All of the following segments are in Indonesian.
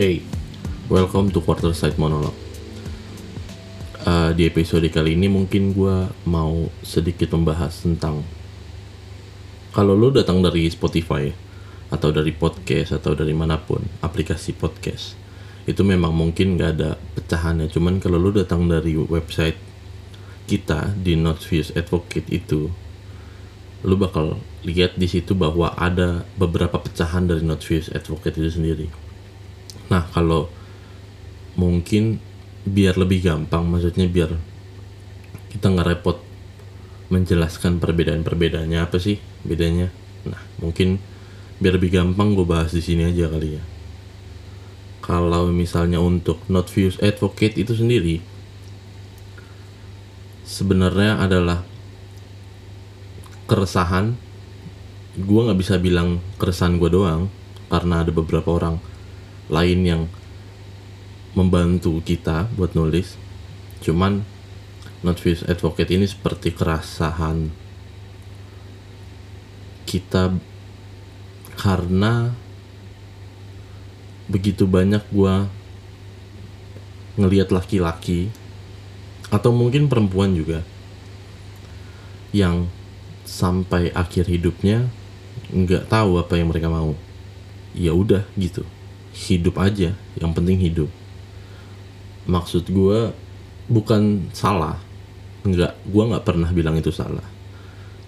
Hey, welcome to Quarter Side Monologue. Uh, di episode kali ini mungkin gue mau sedikit membahas tentang kalau lo datang dari Spotify atau dari podcast atau dari mana pun aplikasi podcast itu memang mungkin gak ada pecahannya cuman kalau lo datang dari website kita di Notviews Advocate itu lu bakal lihat di situ bahwa ada beberapa pecahan dari Notviews Advocate itu sendiri. Nah, kalau mungkin biar lebih gampang, maksudnya biar kita nggak repot menjelaskan perbedaan-perbedaannya apa sih bedanya. Nah, mungkin biar lebih gampang gue bahas di sini aja kali ya. Kalau misalnya untuk Notviews Advocate itu sendiri, sebenarnya adalah keresahan gue nggak bisa bilang keresahan gue doang karena ada beberapa orang lain yang membantu kita buat nulis. Cuman not Notfuse Advocate ini seperti keresahan kita karena begitu banyak gue ngelihat laki-laki atau mungkin perempuan juga yang sampai akhir hidupnya nggak tahu apa yang mereka mau. Ya udah gitu hidup aja yang penting hidup. Maksud gue bukan salah. Nggak gue nggak pernah bilang itu salah.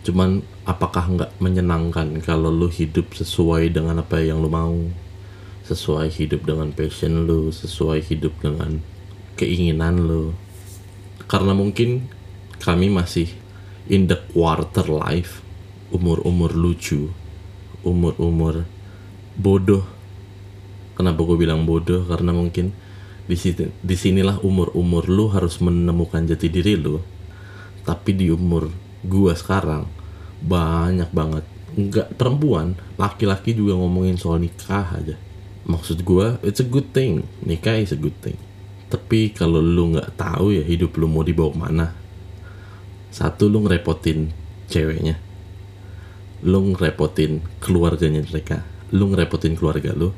Cuman apakah nggak menyenangkan kalau lu hidup sesuai dengan apa yang lu mau? Sesuai hidup dengan passion lu sesuai hidup dengan keinginan lu. Karena mungkin kami masih in the quarter life umur-umur lucu umur-umur bodoh kenapa gue bilang bodoh? Karena mungkin di sini di sinilah umur-umur lu harus menemukan jati diri lu. Tapi di umur gue sekarang banyak banget. Nggak perempuan laki-laki juga ngomongin soal nikah aja. Maksud gue it's a good thing. Nikah is a good thing. Tapi kalau lu nggak tahu ya hidup lu mau dibawa ke mana? Satu lu ngerepotin ceweknya. Lu ngerepotin keluarganya mereka. Lu ngerepotin keluarga lu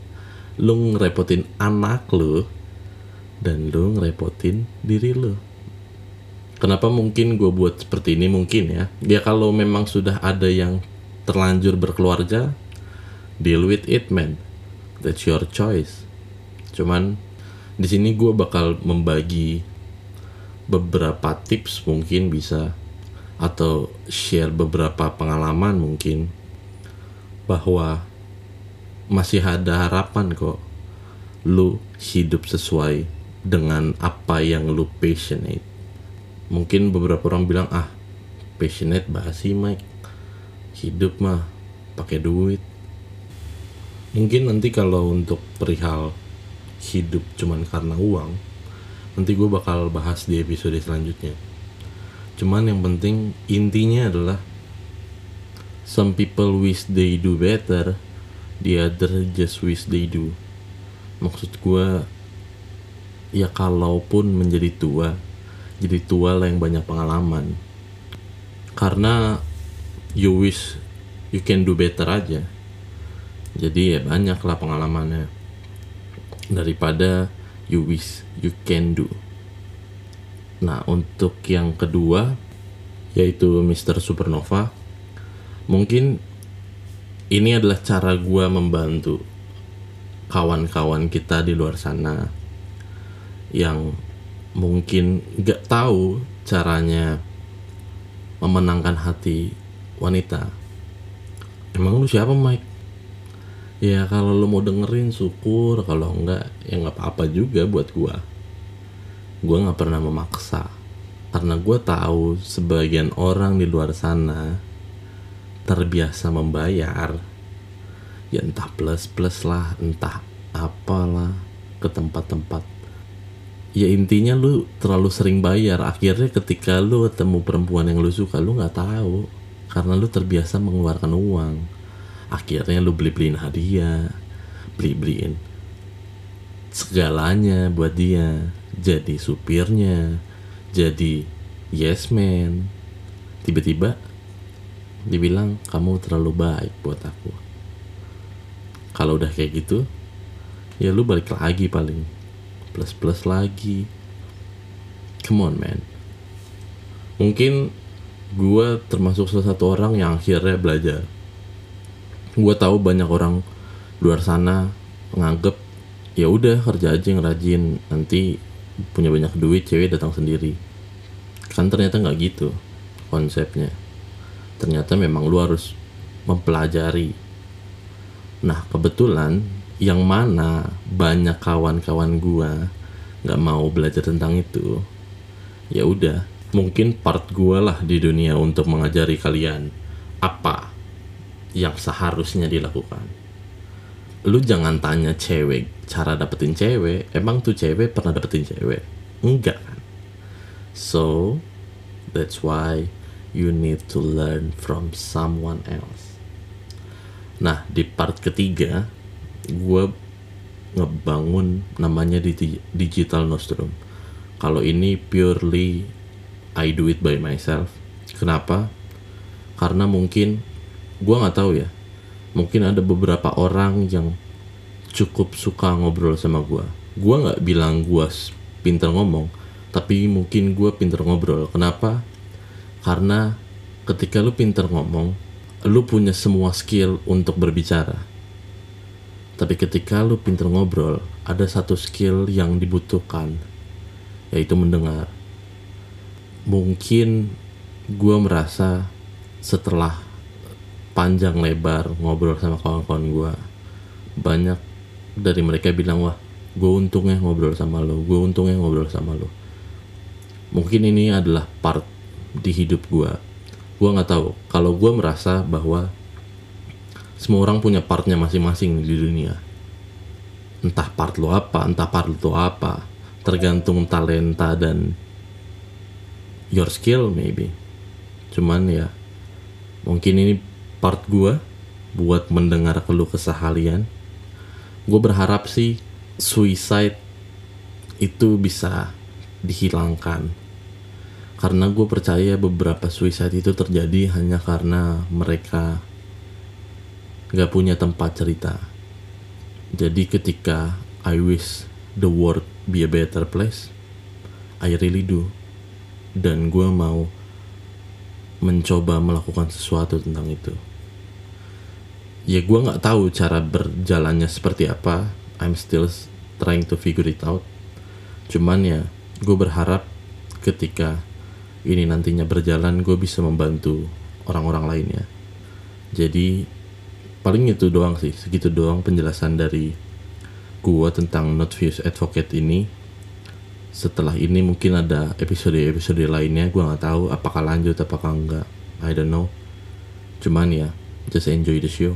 lu ngerepotin anak lu dan lu ngerepotin diri lu. Kenapa mungkin gue buat seperti ini? Mungkin ya. Ya kalau memang sudah ada yang terlanjur berkeluarga deal with it man. That's your choice. Cuman di sini gue bakal membagi beberapa tips mungkin bisa atau share beberapa pengalaman mungkin bahwa masih ada harapan kok. Lu hidup sesuai dengan apa yang lu passionate. Mungkin beberapa orang bilang ah passionate basi Mike. Hidup mah pakai duit. Mungkin nanti kalau untuk perihal hidup cuman karena uang nanti gue bakal bahas di episode selanjutnya. Cuman yang penting intinya adalah some people wish they do better the other just wish they do. Maksud gue ya kalaupun menjadi tua jadi tua lah yang banyak pengalaman. Karena you wish you can do better aja. Jadi ya banyak lah pengalamannya. Daripada you wish you can do. Nah, untuk yang kedua yaitu Mr. Supernova, mungkin ini adalah cara gue membantu kawan-kawan kita di luar sana yang mungkin gak tahu caranya memenangkan hati wanita. Emang lu siapa Mike? Ya kalau lu mau dengerin syukur, kalau enggak ya nggak apa-apa juga buat gua gue nggak pernah memaksa karena gue tahu sebagian orang di luar sana terbiasa membayar ya entah plus plus lah entah apalah ke tempat-tempat. Ya intinya lu terlalu sering bayar. Akhirnya ketika lu ketemu perempuan yang lu suka lu nggak tahu. Karena lu terbiasa mengeluarkan uang. Akhirnya lu beli beliin hadiah beli beliin segalanya buat dia. Jadi supirnya jadi yes man. Tiba-tiba dibilang kamu terlalu baik buat aku. Kalau udah kayak gitu ya lu balik lagi paling. Plus plus lagi. Come on man. Mungkin gue termasuk salah satu orang yang akhirnya belajar. Gue tahu banyak orang luar sana nganggep ya udah kerja aja yang rajin. Nanti punya banyak duit cewek datang sendiri. Kan ternyata nggak gitu konsepnya ternyata memang lu harus mempelajari. Nah kebetulan yang mana banyak kawan-kawan gua nggak mau belajar tentang itu ya udah mungkin part gua lah di dunia untuk mengajari kalian apa yang seharusnya dilakukan. Lu jangan tanya cewek cara dapetin cewek. Emang tuh cewek pernah dapetin cewek? Enggak kan? So that's why you need to learn from someone else. Nah di part ketiga gue ngebangun namanya di digital nostrum. Kalau ini purely I do it by myself. Kenapa? Karena mungkin gue nggak tahu ya mungkin ada beberapa orang yang cukup suka ngobrol sama gue gue nggak bilang gue pinter ngomong tapi mungkin gue pinter ngobrol. Kenapa karena ketika lu pinter ngomong lu punya semua skill untuk berbicara. Tapi ketika lu pinter ngobrol ada satu skill yang dibutuhkan yaitu mendengar. Mungkin gue merasa setelah panjang lebar ngobrol sama kawan-kawan gue banyak dari mereka bilang wah gue untungnya ngobrol sama lo gue untungnya ngobrol sama lo mungkin ini adalah part di hidup gue gue nggak tahu. Kalau gue merasa bahwa semua orang punya partnya masing-masing di dunia. Entah part lo apa entah part lo apa. Tergantung talenta dan your skill maybe. Cuman ya mungkin ini part gue buat mendengar keluh kesah kalian. Gue berharap sih suicide itu bisa dihilangkan karena gue percaya beberapa suicide itu terjadi hanya karena mereka gak punya tempat cerita. Jadi ketika I wish the world be a better place I really do. Dan gue mau mencoba melakukan sesuatu tentang itu. Ya gue nggak tahu cara berjalannya seperti apa. I'm still trying to figure it out. Cuman ya gue berharap ketika ini nantinya berjalan gue bisa membantu orang-orang lainnya jadi paling itu doang sih segitu doang penjelasan dari gue tentang not views advocate ini. Setelah ini mungkin ada episode-episode lainnya gue nggak tahu apakah lanjut apakah enggak I don't know. Cuman ya just enjoy the show